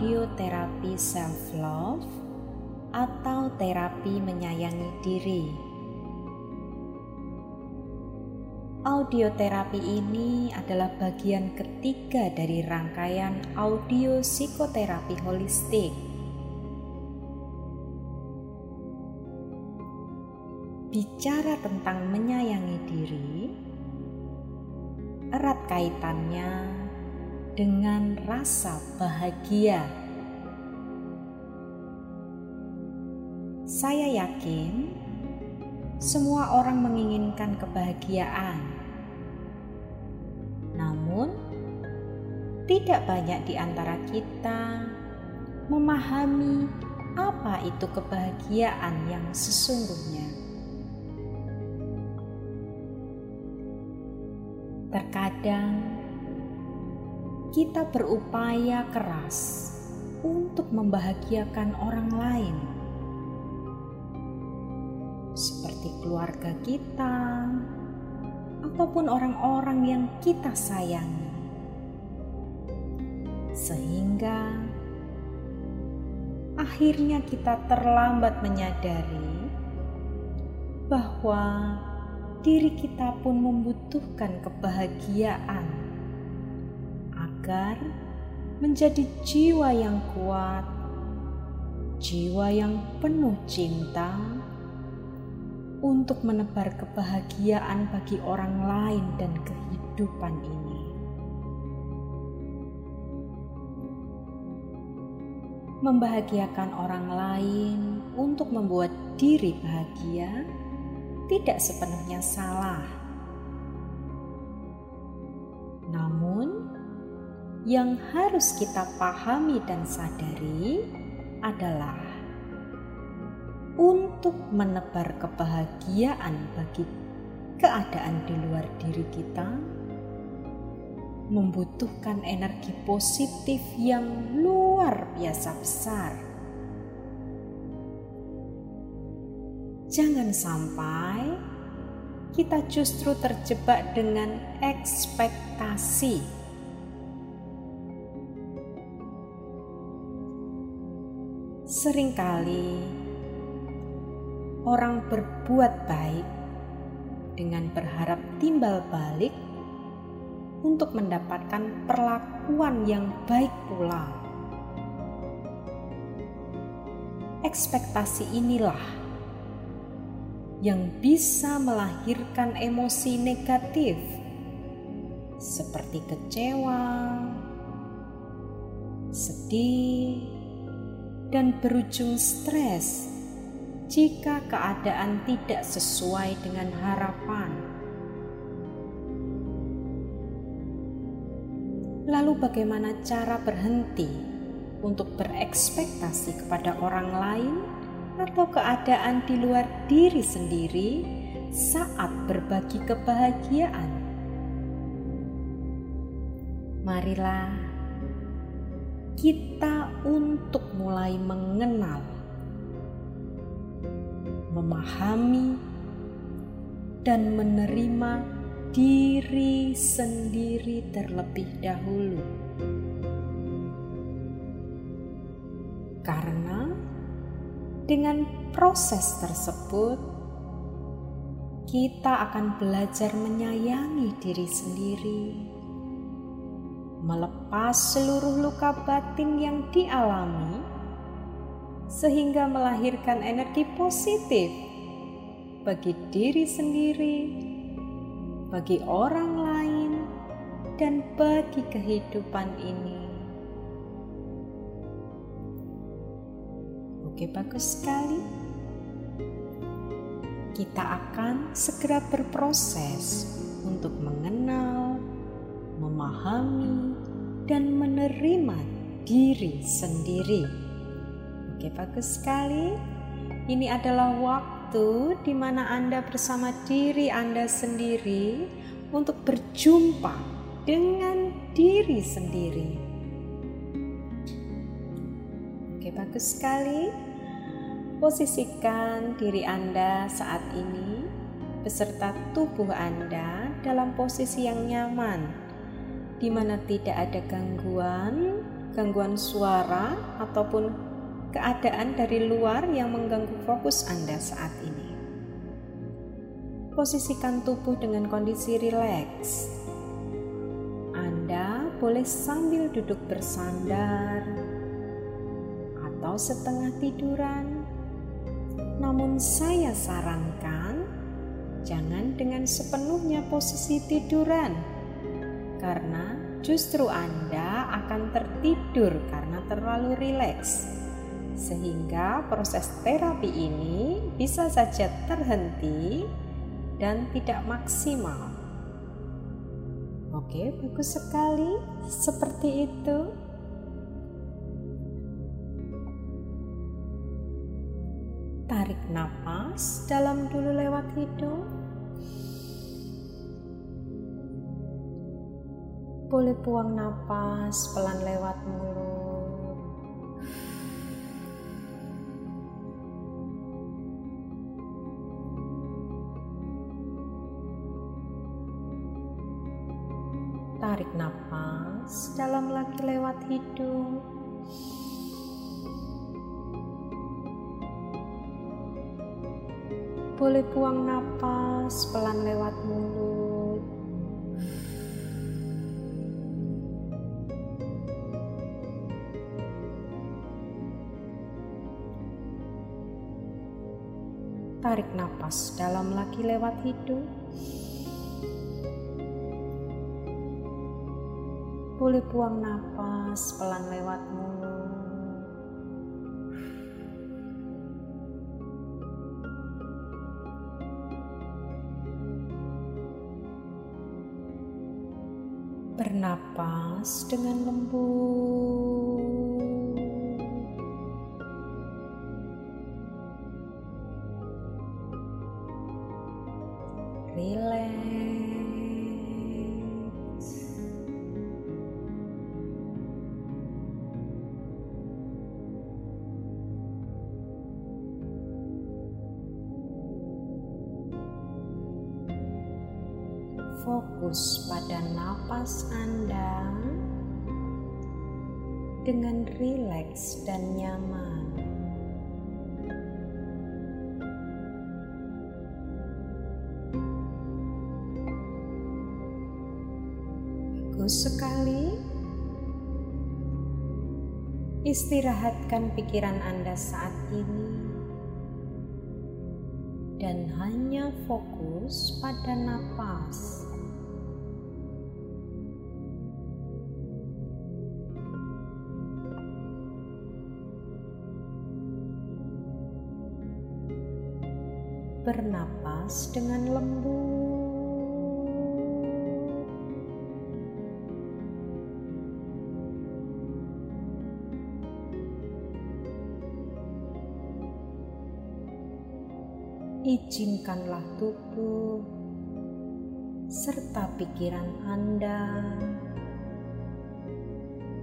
Audio terapi self love atau terapi menyayangi diri. Audio terapi ini adalah bagian ketiga dari rangkaian audio psikoterapi holistik. Bicara tentang menyayangi diri, erat kaitannya dengan rasa bahagia. Saya yakin semua orang menginginkan kebahagiaan, namun tidak banyak di antara kita memahami apa itu kebahagiaan yang sesungguhnya. Terkadang kita berupaya keras untuk membahagiakan orang lain, seperti keluarga kita ataupun orang-orang yang kita sayangi, sehingga akhirnya kita terlambat menyadari bahwa diri kita pun membutuhkan kebahagiaan agar menjadi jiwa yang kuat, jiwa yang penuh cinta untuk menebar kebahagiaan bagi orang lain dan kehidupan ini. Membahagiakan orang lain untuk membuat diri bahagia tidak sepenuhnya salah. Namun, yang harus kita pahami dan sadari adalah untuk menebar kebahagiaan bagi keadaan di luar diri kita membutuhkan energi positif yang luar biasa besar Jangan sampai kita justru terjebak dengan ekspektasi. Seringkali orang berbuat baik dengan berharap timbal balik untuk mendapatkan perlakuan yang baik pula. Ekspektasi inilah yang bisa melahirkan emosi negatif seperti kecewa, sedih, dan berujung stres jika keadaan tidak sesuai dengan harapan. Lalu, bagaimana cara berhenti untuk berekspektasi kepada orang lain? atau keadaan di luar diri sendiri saat berbagi kebahagiaan. Marilah kita untuk mulai mengenal, memahami, dan menerima diri sendiri terlebih dahulu. Karena dengan proses tersebut, kita akan belajar menyayangi diri sendiri, melepas seluruh luka batin yang dialami, sehingga melahirkan energi positif bagi diri sendiri, bagi orang lain, dan bagi kehidupan ini. Oke, bagus sekali. Kita akan segera berproses untuk mengenal, memahami, dan menerima diri sendiri. Oke, bagus sekali. Ini adalah waktu di mana Anda bersama diri Anda sendiri untuk berjumpa dengan diri sendiri. Oke, bagus sekali. Posisikan diri Anda saat ini beserta tubuh Anda dalam posisi yang nyaman di mana tidak ada gangguan, gangguan suara, ataupun keadaan dari luar yang mengganggu fokus Anda saat ini. Posisikan tubuh dengan kondisi rileks. Anda boleh sambil duduk bersandar atau setengah tiduran. Namun saya sarankan jangan dengan sepenuhnya posisi tiduran karena justru Anda akan tertidur karena terlalu rileks. Sehingga proses terapi ini bisa saja terhenti dan tidak maksimal. Oke, bagus sekali. Seperti itu. Tarik nafas dalam dulu lewat hidung. Boleh buang napas pelan lewat mulut. Tarik napas dalam lagi lewat hidung. Boleh buang napas pelan lewat mulut. Tarik nafas dalam lagi lewat hidung. Boleh buang nafas pelan lewat mulut. Bernapas dengan lembut. Fokus pada napas Anda dengan rileks dan nyaman. Istirahatkan pikiran Anda saat ini dan hanya fokus pada napas. bernapas dengan lembut. Izinkanlah tubuh serta pikiran Anda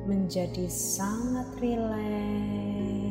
menjadi sangat rileks.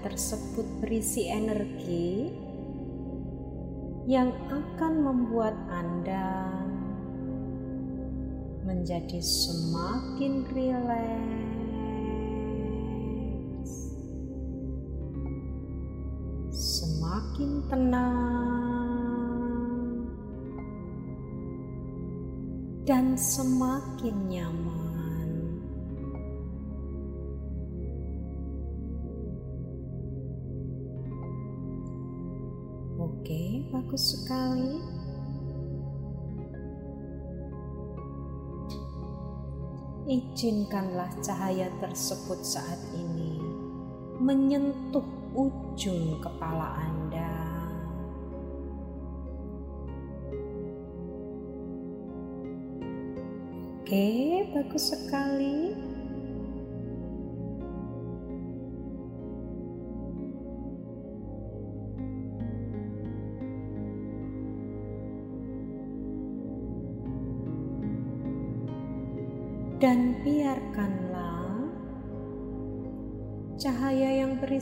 tersebut berisi energi yang akan membuat Anda menjadi semakin rileks, semakin tenang, dan semakin nyaman. Bagus sekali. Izinkanlah cahaya tersebut saat ini menyentuh ujung kepala Anda. Oke, bagus sekali.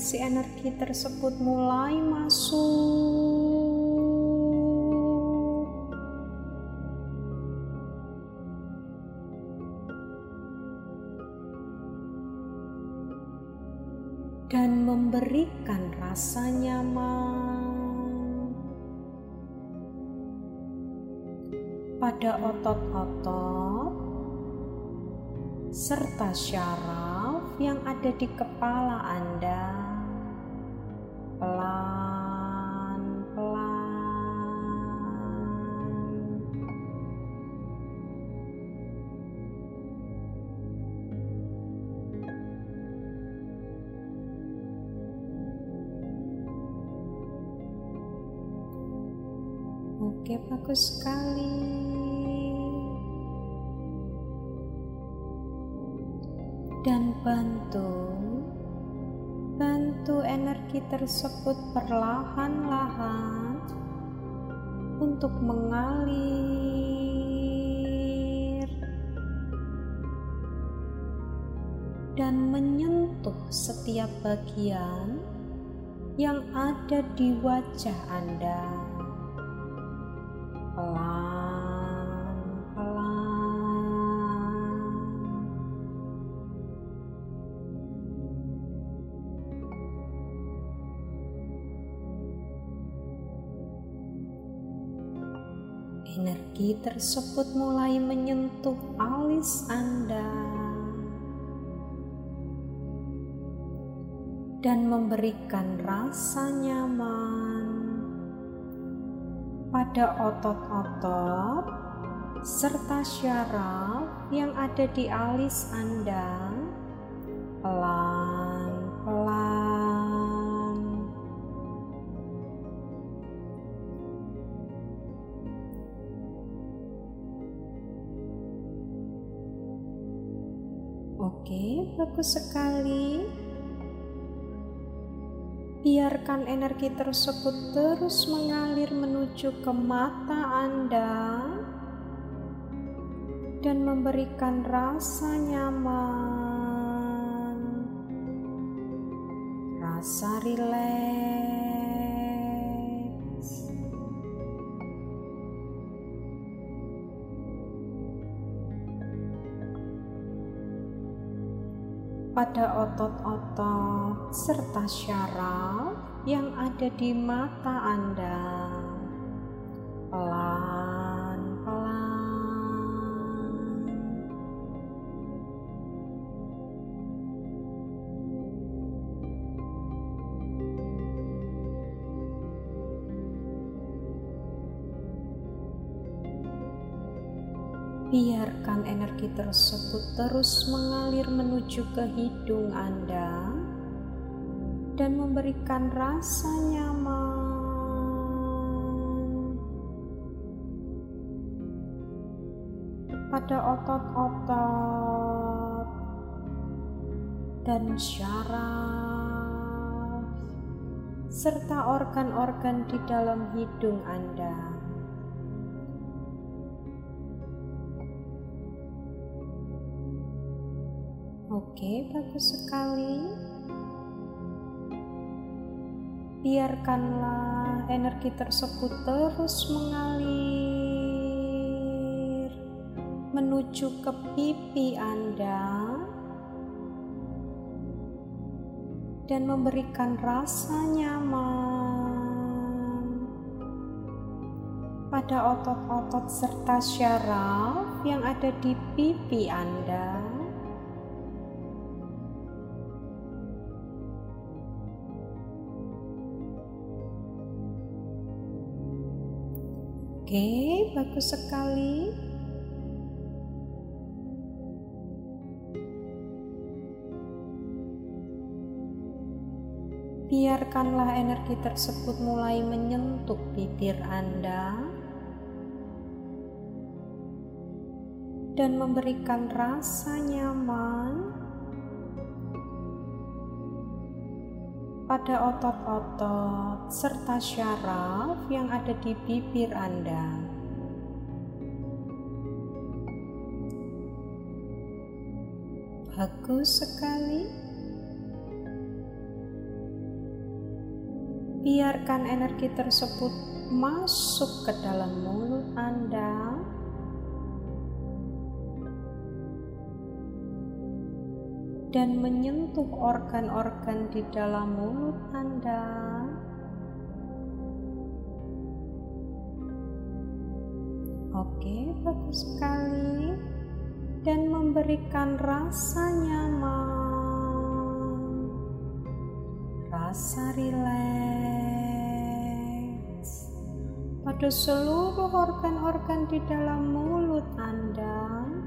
Berisi energi tersebut mulai masuk dan memberikan rasa nyaman pada otot-otot serta syaraf yang ada di kepala Anda. Oke, bagus sekali. Dan bantu bantu energi tersebut perlahan-lahan untuk mengalir dan menyentuh setiap bagian yang ada di wajah Anda Tersebut mulai menyentuh alis Anda dan memberikan rasa nyaman pada otot-otot serta syaraf yang ada di alis Anda Oke, bagus sekali. Biarkan energi tersebut terus mengalir menuju ke mata Anda dan memberikan rasa nyaman, rasa rileks. Pada otot-otot serta syaraf yang ada di mata Anda. Energi tersebut terus mengalir menuju ke hidung Anda dan memberikan rasa nyaman pada otot-otot dan syaraf serta organ-organ di dalam hidung Anda. Oke, bagus sekali. Biarkanlah energi tersebut terus mengalir menuju ke pipi Anda dan memberikan rasa nyaman pada otot-otot serta syaraf yang ada di pipi Anda. Oke, bagus sekali. biarkanlah energi tersebut mulai menyentuh bibir Anda dan memberikan rasa nyaman pada otot-otot serta syaraf yang ada di bibir Anda. Bagus sekali. biarkan energi tersebut masuk ke dalam mulut Anda. Dan menyentuh organ-organ di dalam mulut Anda. Oke, bagus sekali, dan memberikan rasa nyaman, rasa rileks pada seluruh organ-organ di dalam mulut Anda.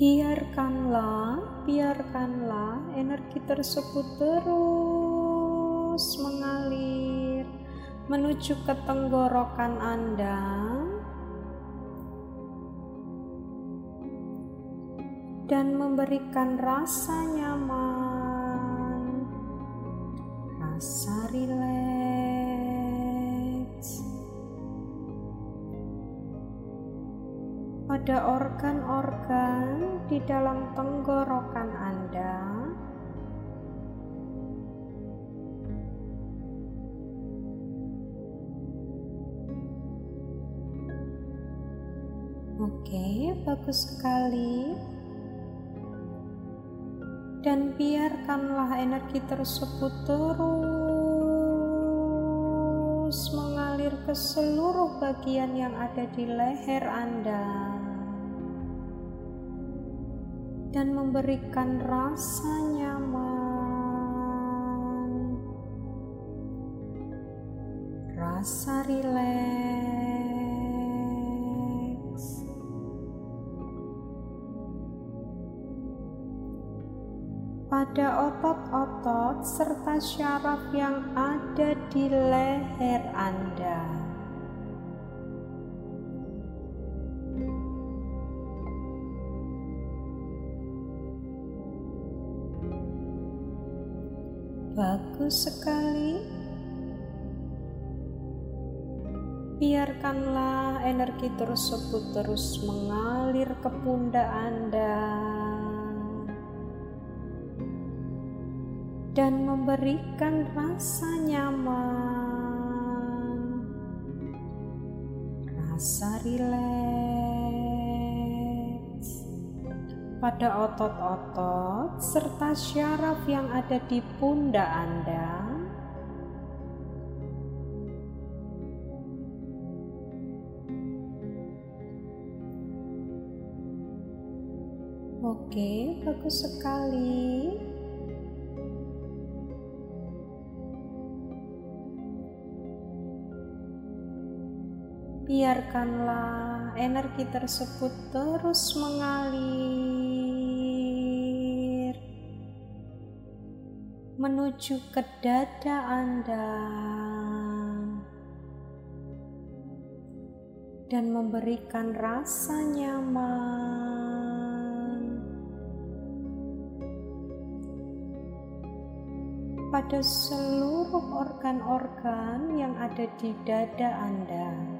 Biarkanlah, biarkanlah energi tersebut terus mengalir menuju ke tenggorokan Anda. Dan memberikan rasa nyaman, rasa rileks pada organ-organ di dalam tenggorokan Anda. Oke, bagus sekali dan biarkanlah energi tersebut terus mengalir ke seluruh bagian yang ada di leher Anda dan memberikan rasa nyaman, rasa rileks pada otot-otot serta syaraf yang ada di leher Anda. Bagus sekali. Biarkanlah energi tersebut terus mengalir ke pundak Anda. dan memberikan rasa nyaman, rasa rileks pada otot-otot serta syaraf yang ada di pundak Anda. Oke, bagus sekali. biarkanlah energi tersebut terus mengalir menuju ke dada Anda dan memberikan rasa nyaman pada seluruh organ-organ yang ada di dada Anda.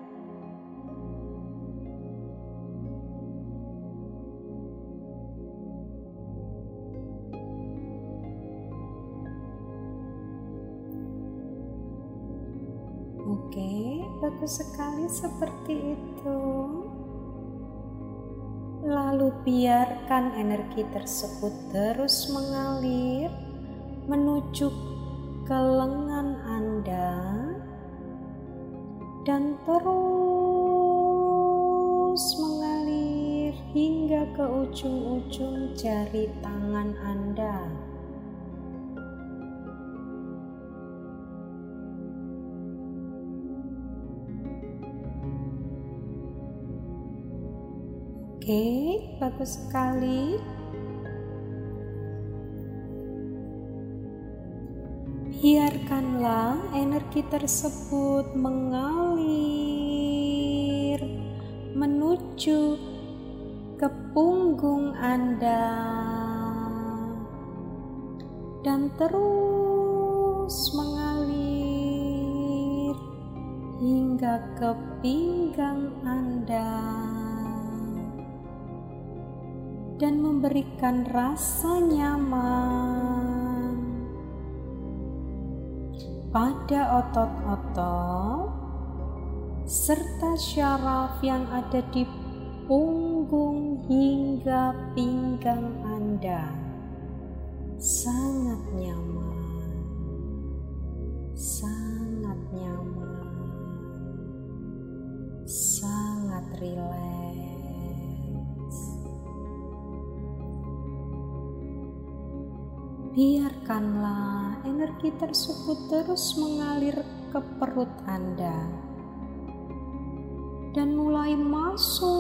Sekali seperti itu. Lalu biarkan energi tersebut terus mengalir menuju ke lengan Anda dan terus mengalir hingga ke ujung-ujung jari tangan Anda. Oke, bagus sekali. Biarkanlah energi tersebut mengalir menuju ke punggung Anda dan terus mengalir hingga ke pinggang Anda dan memberikan rasa nyaman pada otot-otot serta syaraf yang ada di punggung hingga pinggang Anda. Sangat nyaman, Energi tersebut terus mengalir ke perut Anda dan mulai masuk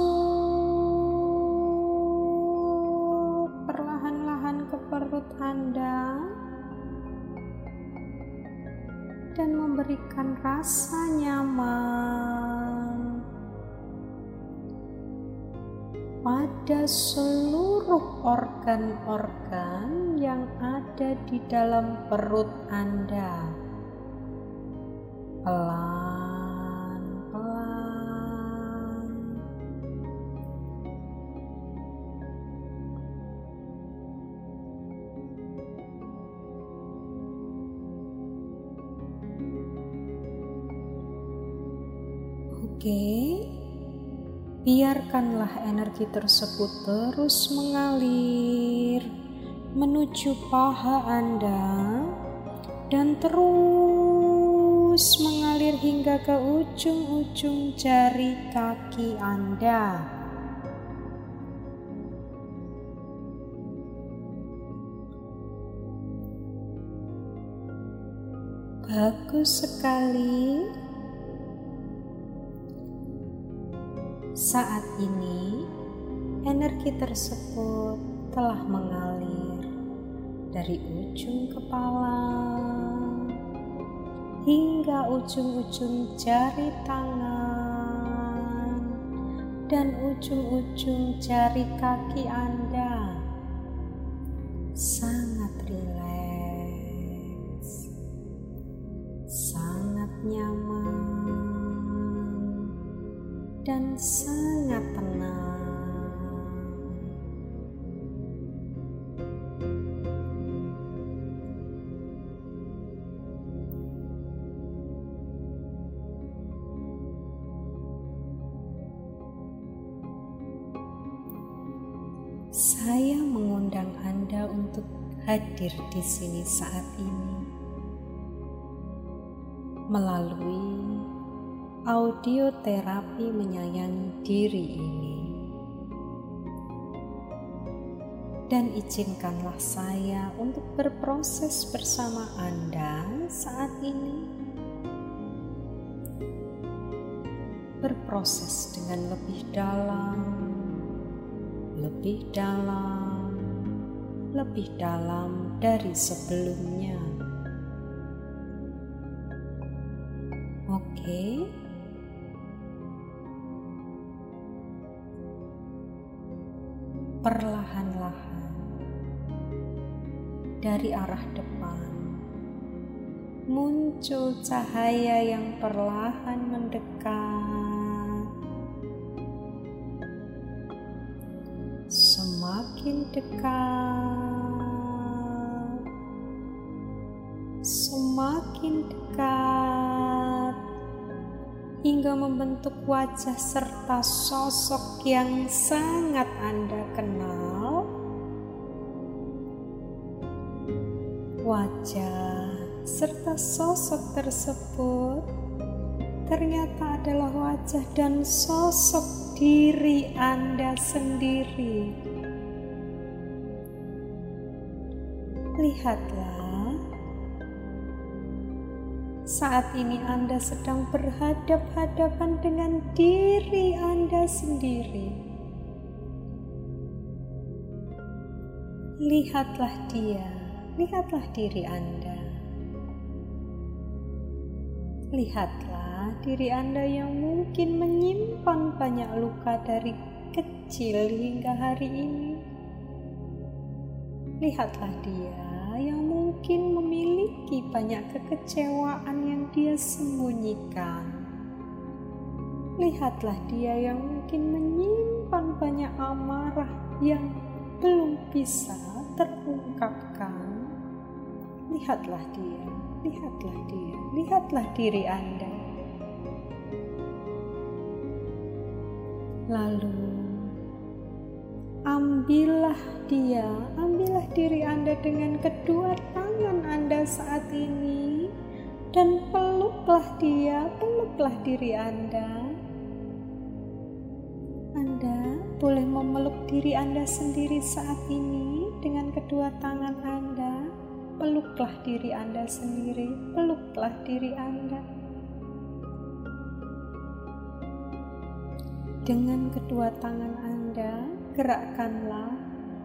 perlahan-lahan ke perut Anda dan memberikan rasa nyaman pada seluruh organ-organ yang ada di dalam perut Anda. Pelan-pelan. Oke. Okay. Biarkanlah energi tersebut terus mengalir menuju paha Anda dan terus mengalir hingga ke ujung-ujung jari kaki Anda. Bagus sekali. Saat ini, energi tersebut telah mengalir dari ujung kepala hingga ujung-ujung jari tangan dan ujung-ujung jari kaki Anda. Sangat tenang. Saya mengundang Anda untuk hadir di sini saat ini melalui audio terapi menyayangi diri ini. Dan izinkanlah saya untuk berproses bersama Anda saat ini. Berproses dengan lebih dalam, lebih dalam, lebih dalam dari sebelumnya. Oke. Okay. Arah depan. Muncul cahaya yang perlahan mendekat. Semakin dekat. Semakin dekat. Hingga membentuk wajah serta sosok yang sangat Anda kenal. Wajah serta sosok tersebut ternyata adalah wajah dan sosok diri Anda sendiri. Lihatlah, saat ini Anda sedang berhadap-hadapan dengan diri Anda sendiri. Lihatlah dia, lihatlah diri Anda. Lihatlah diri Anda yang mungkin menyimpan banyak luka dari kecil hingga hari ini. Lihatlah dia yang mungkin memiliki banyak kekecewaan yang dia sembunyikan. Lihatlah dia yang mungkin menyimpan banyak amarah yang belum bisa terungkapkan. Lihatlah dia lihatlah dia, lihatlah diri Anda. Lalu, ambillah dia, ambillah diri Anda dengan kedua tangan Anda saat ini, dan peluklah dia, peluklah diri Anda. Anda boleh memeluk diri Anda sendiri saat ini dengan kedua tangan Anda peluklah diri Anda sendiri, peluklah diri Anda. Dengan kedua tangan Anda, gerakkanlah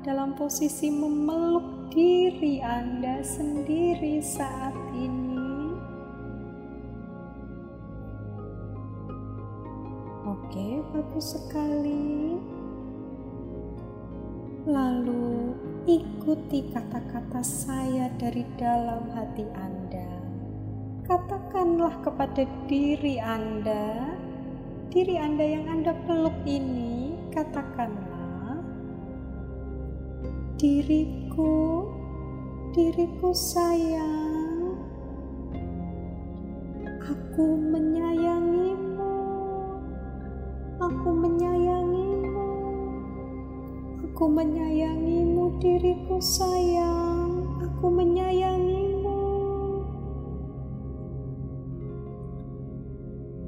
dalam posisi memeluk diri Anda sendiri saat ini. Oke, bagus sekali. Lalu ikuti kata-kata saya dari dalam hati Anda. Katakanlah kepada diri Anda, diri Anda yang Anda peluk ini, katakanlah, diriku, diriku sayang, aku menyayangimu, aku menyayangimu Aku menyayangimu diriku sayang, aku menyayangimu.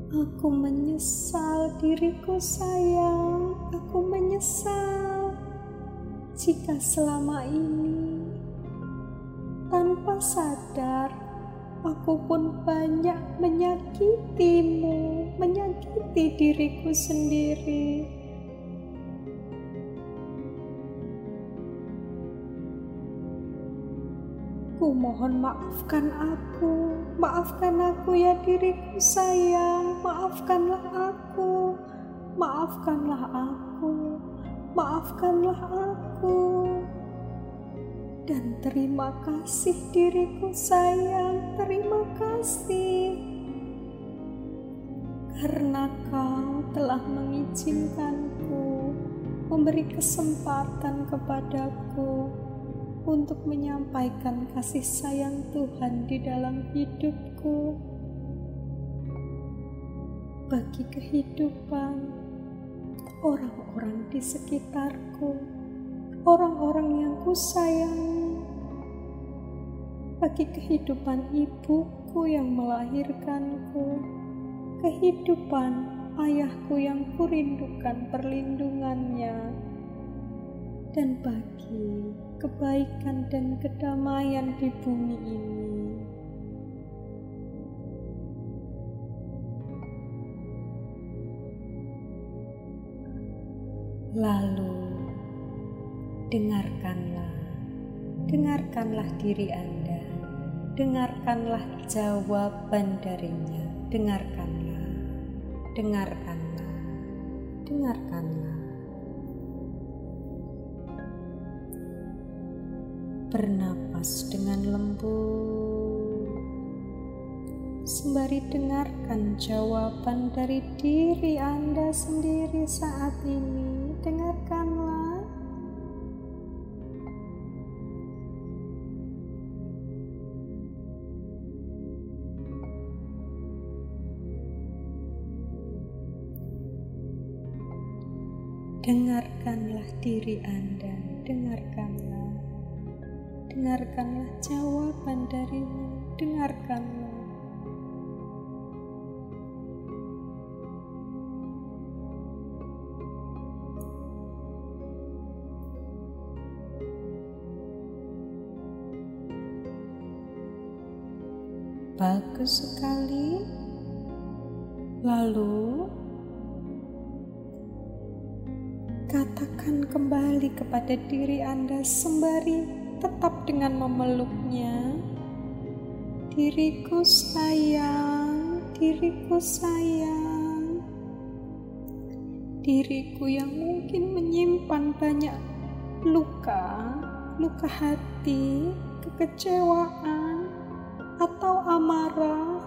Aku menyesal diriku sayang, aku menyesal jika selama ini tanpa sadar aku pun banyak menyakitimu, menyakiti diriku sendiri. Mohon maafkan aku, maafkan aku ya diriku sayang, maafkanlah aku, maafkanlah aku, maafkanlah aku. Dan terima kasih diriku sayang, terima kasih. Karena kau telah mengizinkanku, memberi kesempatan kepadaku untuk menyampaikan kasih sayang Tuhan di dalam hidupku. Bagi kehidupan orang-orang di sekitarku, orang-orang yang kusayangi, bagi kehidupan ibuku yang melahirkanku, kehidupan ayahku yang kurindukan perlindungannya, dan bagi kebaikan dan kedamaian di bumi ini. Lalu, dengarkanlah, dengarkanlah diri Anda, dengarkanlah jawaban darinya, dengarkanlah, dengarkanlah, dengarkanlah. Bernapas dengan lembut, sembari dengarkan jawaban dari diri Anda sendiri saat ini. Dengarkanlah. dengarkanlah diri Anda, dengarkanlah. Dengarkanlah jawaban darimu, dengarkanlah. Bagus sekali. Lalu, katakan kembali kepada diri Anda sembari tetap dengan memeluknya. Diriku sayang, diriku sayang. Diriku yang mungkin menyimpan banyak luka, luka hati, kekecewaan, atau amarah.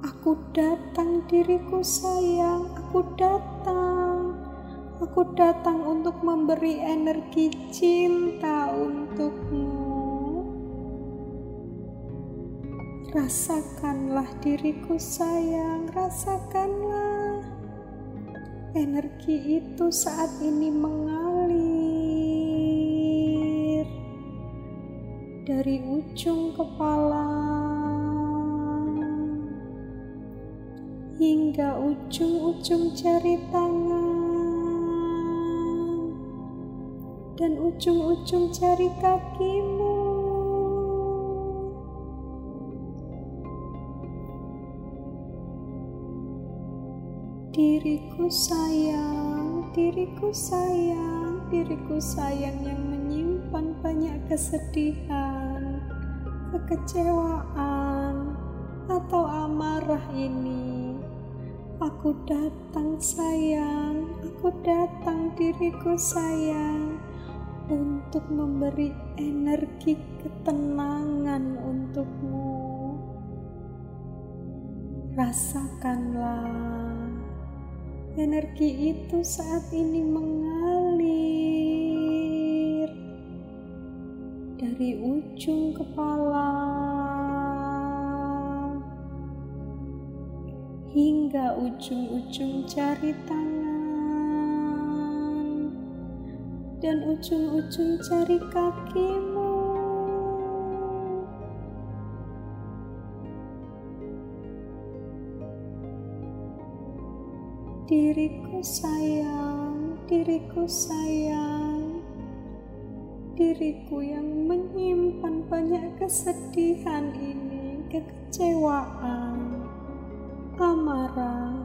Aku datang diriku sayang, aku datang. Aku datang untuk memberi energi cinta untukmu. Rasakanlah diriku sayang, rasakanlah. Energi itu saat ini mengalir dari ujung kepala hingga ujung-ujung jari tangan dan ujung-ujung jari kakimu. Diriku sayang, diriku sayang, diriku sayang yang menyimpan banyak kesedihan, kekecewaan, atau amarah ini. Aku datang sayang, aku datang diriku sayang untuk memberi energi ketenangan untukmu. Rasakanlah energi itu saat ini mengalir dari ujung kepala hingga ujung-ujung jari tangan dan ujung-ujung jari kakimu. Diriku sayang, diriku sayang, diriku yang menyimpan banyak kesedihan ini, kekecewaan, amarah.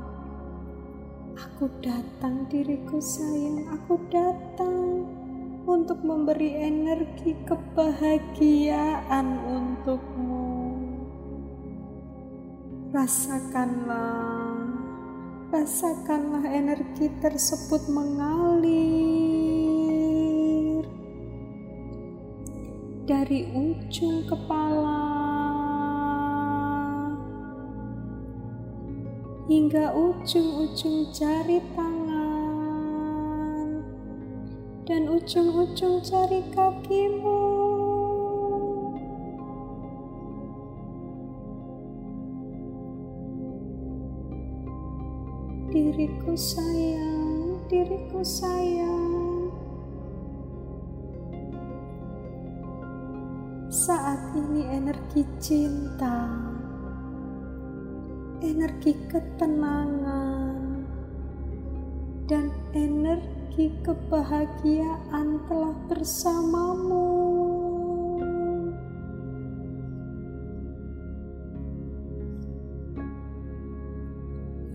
Aku datang, diriku sayang, aku datang untuk memberi energi kebahagiaan untukmu. Rasakanlah rasakanlah energi tersebut mengalir dari ujung kepala hingga ujung-ujung jari tangan ujung-ujung jari kakimu. Diriku sayang, diriku sayang. Saat ini energi cinta, energi ketenangan, dan energi kebahagiaan telah bersamamu.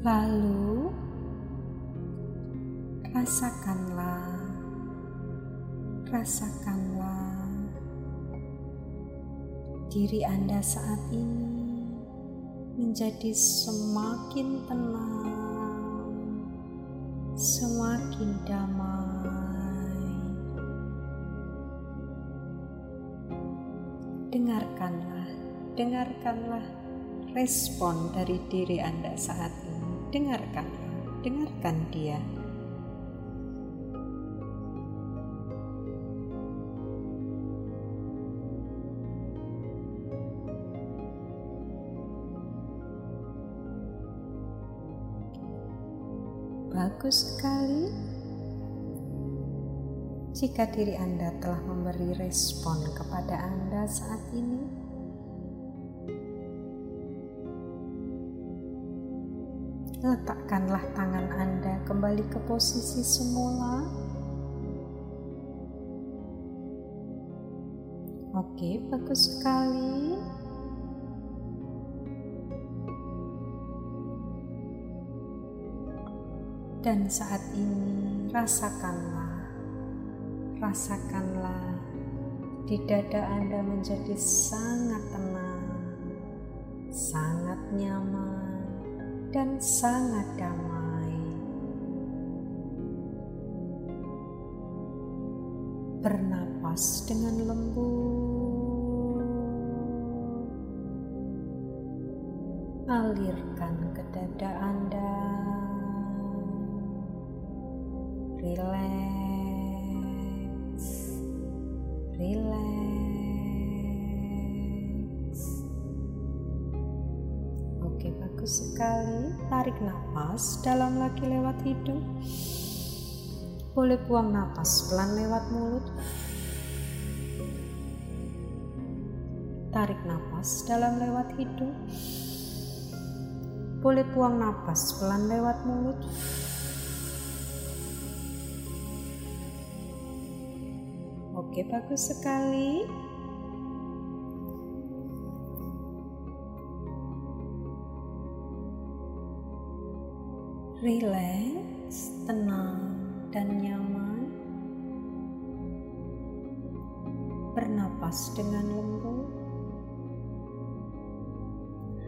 Lalu, rasakanlah, rasakanlah diri Anda saat ini menjadi semakin tenang, semakin damai. Dengarkanlah, dengarkanlah respon dari diri Anda saat ini dengarkan, dengarkan dia. Bagus sekali. Jika diri Anda telah memberi respon kepada Anda saat ini, letakkanlah tangan Anda kembali ke posisi semula. Oke, bagus sekali. Dan saat ini rasakanlah, rasakanlah di dada Anda menjadi sangat tenang, sangat nyaman, dan sangat damai. Bernapas dengan lembut, alirkan ke dada Anda relax, relax. Oke, bagus sekali. Tarik nafas dalam lagi lewat hidung. Boleh buang nafas pelan lewat mulut. Tarik nafas dalam lewat hidung. Boleh buang nafas pelan lewat mulut. Oke, bagus sekali. Relax, tenang, dan nyaman. Bernapas dengan lembut.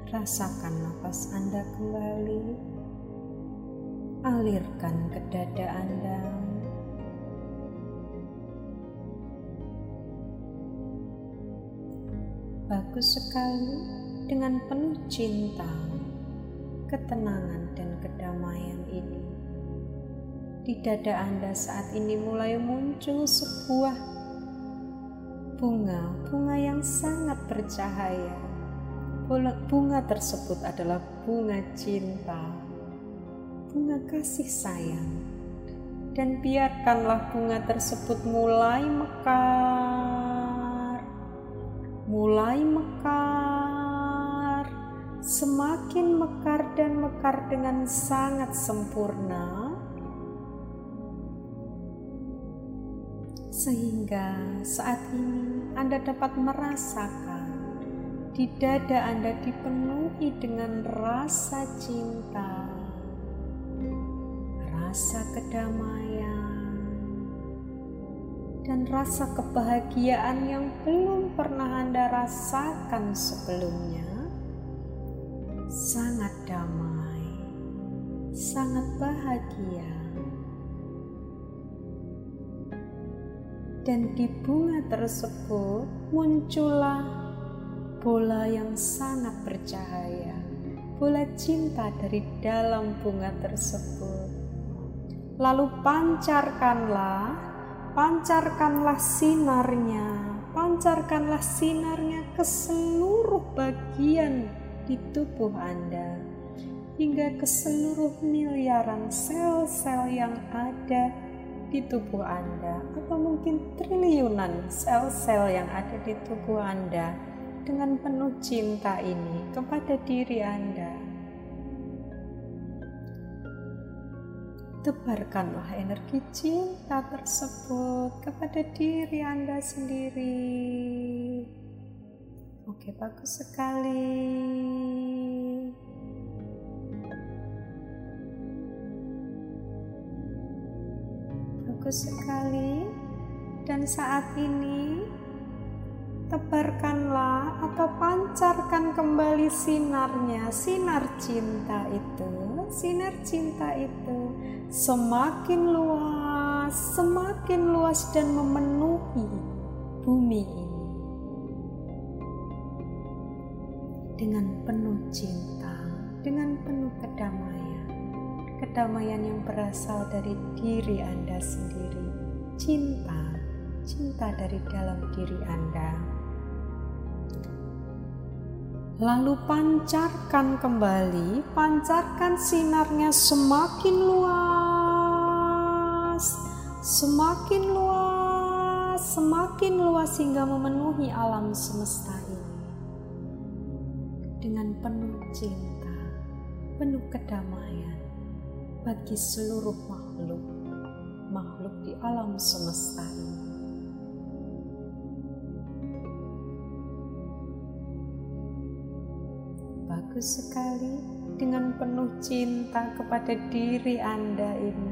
Rasakan napas Anda kembali. Alirkan ke dada Anda. Bagus sekali dengan penuh cinta, ketenangan, dan kedamaian ini. Di dada Anda saat ini mulai muncul sebuah bunga, bunga yang sangat bercahaya. Bunga tersebut adalah bunga cinta, bunga kasih sayang, dan biarkanlah bunga tersebut mulai mekar, mulai mekar, semakin mekar dan mekar dengan sangat sempurna, sehingga saat ini Anda dapat merasakan di dada Anda dipenuhi dengan rasa cinta, rasa kedamaian, dan rasa kebahagiaan yang belum pernah Anda rasakan sebelumnya. Sangat damai, sangat bahagia. Dan di bunga tersebut muncullah bola yang sangat bercahaya, bola cinta dari dalam bunga tersebut. Lalu pancarkanlah, pancarkanlah sinarnya, pancarkanlah sinarnya ke seluruh bagian di tubuh Anda, hingga ke seluruh miliaran sel-sel yang ada di tubuh Anda, atau mungkin triliunan sel-sel yang ada di tubuh Anda dengan penuh cinta ini kepada diri Anda. Tebarkanlah energi cinta tersebut kepada diri Anda sendiri. Oke, bagus sekali. Bagus sekali. Dan saat ini tebarkanlah atau pancarkan kembali sinarnya, sinar cinta itu, sinar cinta itu semakin luas, semakin luas dan memenuhi bumi ini. Dengan penuh cinta, dengan penuh kedamaian, kedamaian yang berasal dari diri Anda sendiri, cinta, cinta dari dalam diri Anda. Lalu pancarkan kembali, pancarkan sinarnya semakin luas, semakin luas, semakin luas hingga memenuhi alam semesta ini. Dengan penuh cinta, penuh kedamaian bagi seluruh makhluk, makhluk di alam semesta ini. Bagus sekali dengan penuh cinta kepada diri Anda ini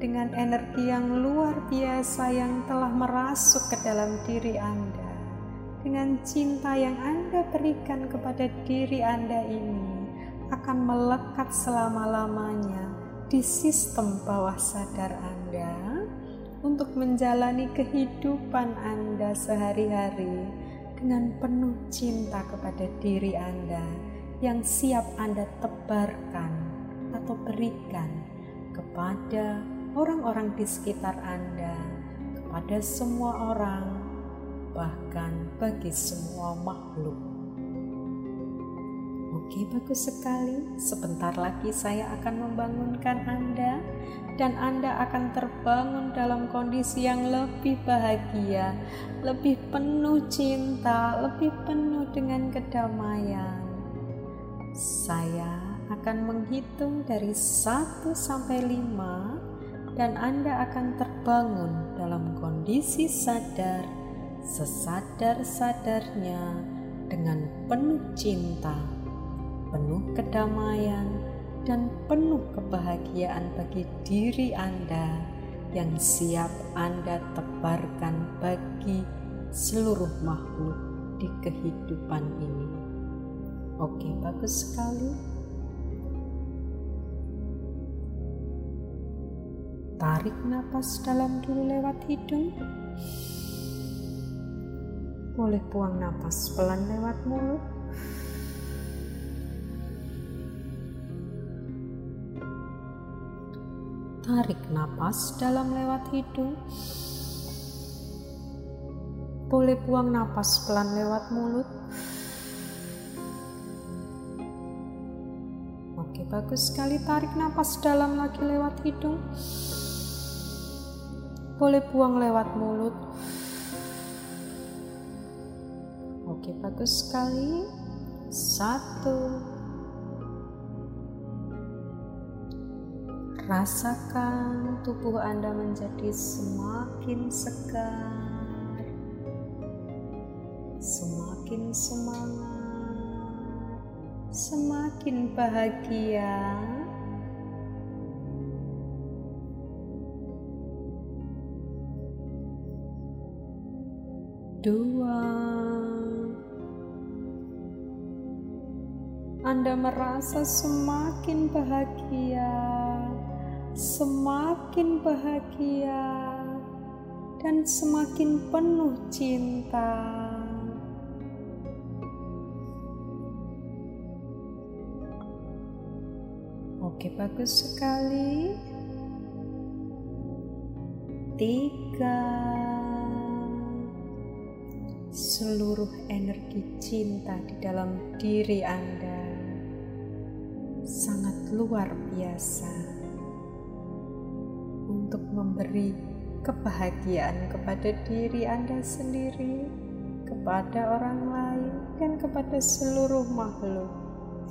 dengan energi yang luar biasa yang telah merasuk ke dalam diri Anda, dengan cinta yang Anda berikan kepada diri Anda ini, akan melekat selama-lamanya di sistem bawah sadar Anda. Untuk menjalani kehidupan Anda sehari-hari dengan penuh cinta kepada diri Anda yang siap Anda tebarkan atau berikan kepada orang-orang di sekitar Anda, kepada semua orang, bahkan bagi semua makhluk. Oke, bagus sekali. Sebentar lagi saya akan membangunkan Anda, dan Anda akan terbangun dalam kondisi yang lebih bahagia, lebih penuh cinta, lebih penuh dengan kedamaian. Saya akan menghitung dari 1 sampai 5 dan Anda akan terbangun dalam kondisi sadar, sesadar-sadarnya dengan penuh cinta, penuh kedamaian, dan penuh kebahagiaan bagi diri Anda yang siap Anda tebarkan bagi seluruh makhluk di kehidupan ini. Oke, bagus sekali. Tarik napas dalam dulu lewat hidung. Boleh buang napas pelan lewat mulut. Tarik napas dalam lewat hidung. Boleh buang napas pelan lewat mulut. Oke, bagus sekali. Tarik napas dalam lagi lewat hidung boleh buang lewat mulut. Oke, bagus sekali. Satu. Rasakan tubuh Anda menjadi semakin segar, semakin semangat, semakin bahagia. Dua. Anda merasa semakin bahagia, semakin bahagia, dan semakin penuh cinta. Oke, bagus sekali. Tiga seluruh energi cinta di dalam diri Anda sangat luar biasa untuk memberi kebahagiaan kepada diri Anda sendiri, kepada orang lain, dan kepada seluruh makhluk.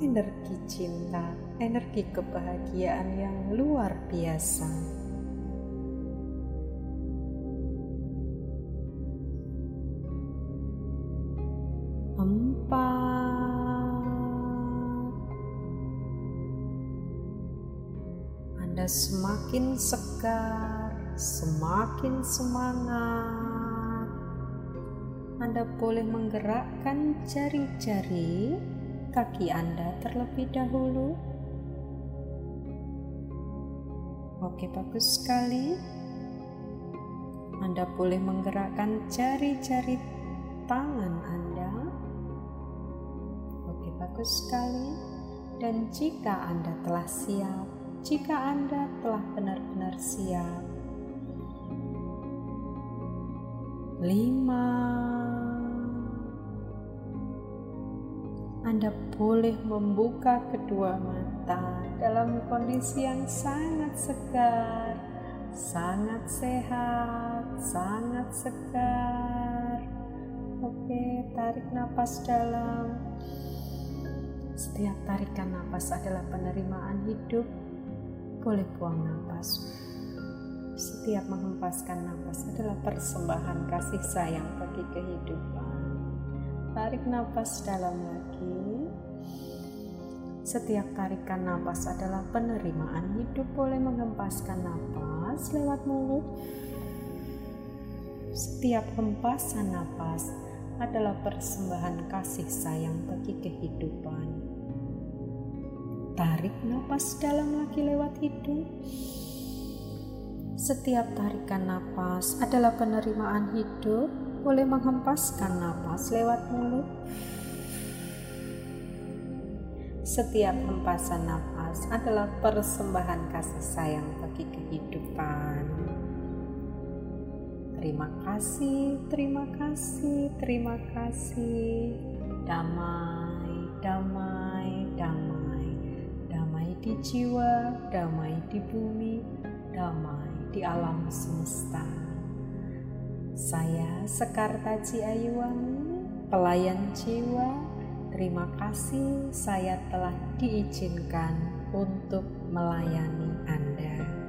Energi cinta, energi kebahagiaan yang luar biasa. Semakin segar, semakin semangat. Anda boleh menggerakkan jari-jari kaki Anda terlebih dahulu. Oke, bagus sekali. Anda boleh menggerakkan jari-jari tangan Anda bagus sekali. Dan jika Anda telah siap, jika Anda telah benar-benar siap, lima, Anda boleh membuka kedua mata dalam kondisi yang sangat segar, sangat sehat, sangat segar. Oke, tarik nafas dalam. Setiap tarikan nafas adalah penerimaan hidup. Boleh buang nafas. Setiap menghempaskan nafas adalah persembahan kasih sayang bagi kehidupan. Tarik nafas dalam lagi. Setiap tarikan nafas adalah penerimaan hidup. Boleh menghempaskan nafas lewat mulut. Setiap hempasan nafas adalah persembahan kasih sayang bagi kehidupan. Tarik nafas dalam lagi lewat hidung. Setiap tarikan nafas adalah penerimaan hidup, boleh menghempaskan nafas lewat mulut. Setiap hempasan nafas adalah persembahan kasih sayang bagi kehidupan. Terima kasih, terima kasih, terima kasih. Damai. Damai di jiwa, damai di bumi, damai di alam semesta. Saya Sekar Taji Ayuwangi, pelayan jiwa. Terima kasih saya telah diizinkan untuk melayani Anda.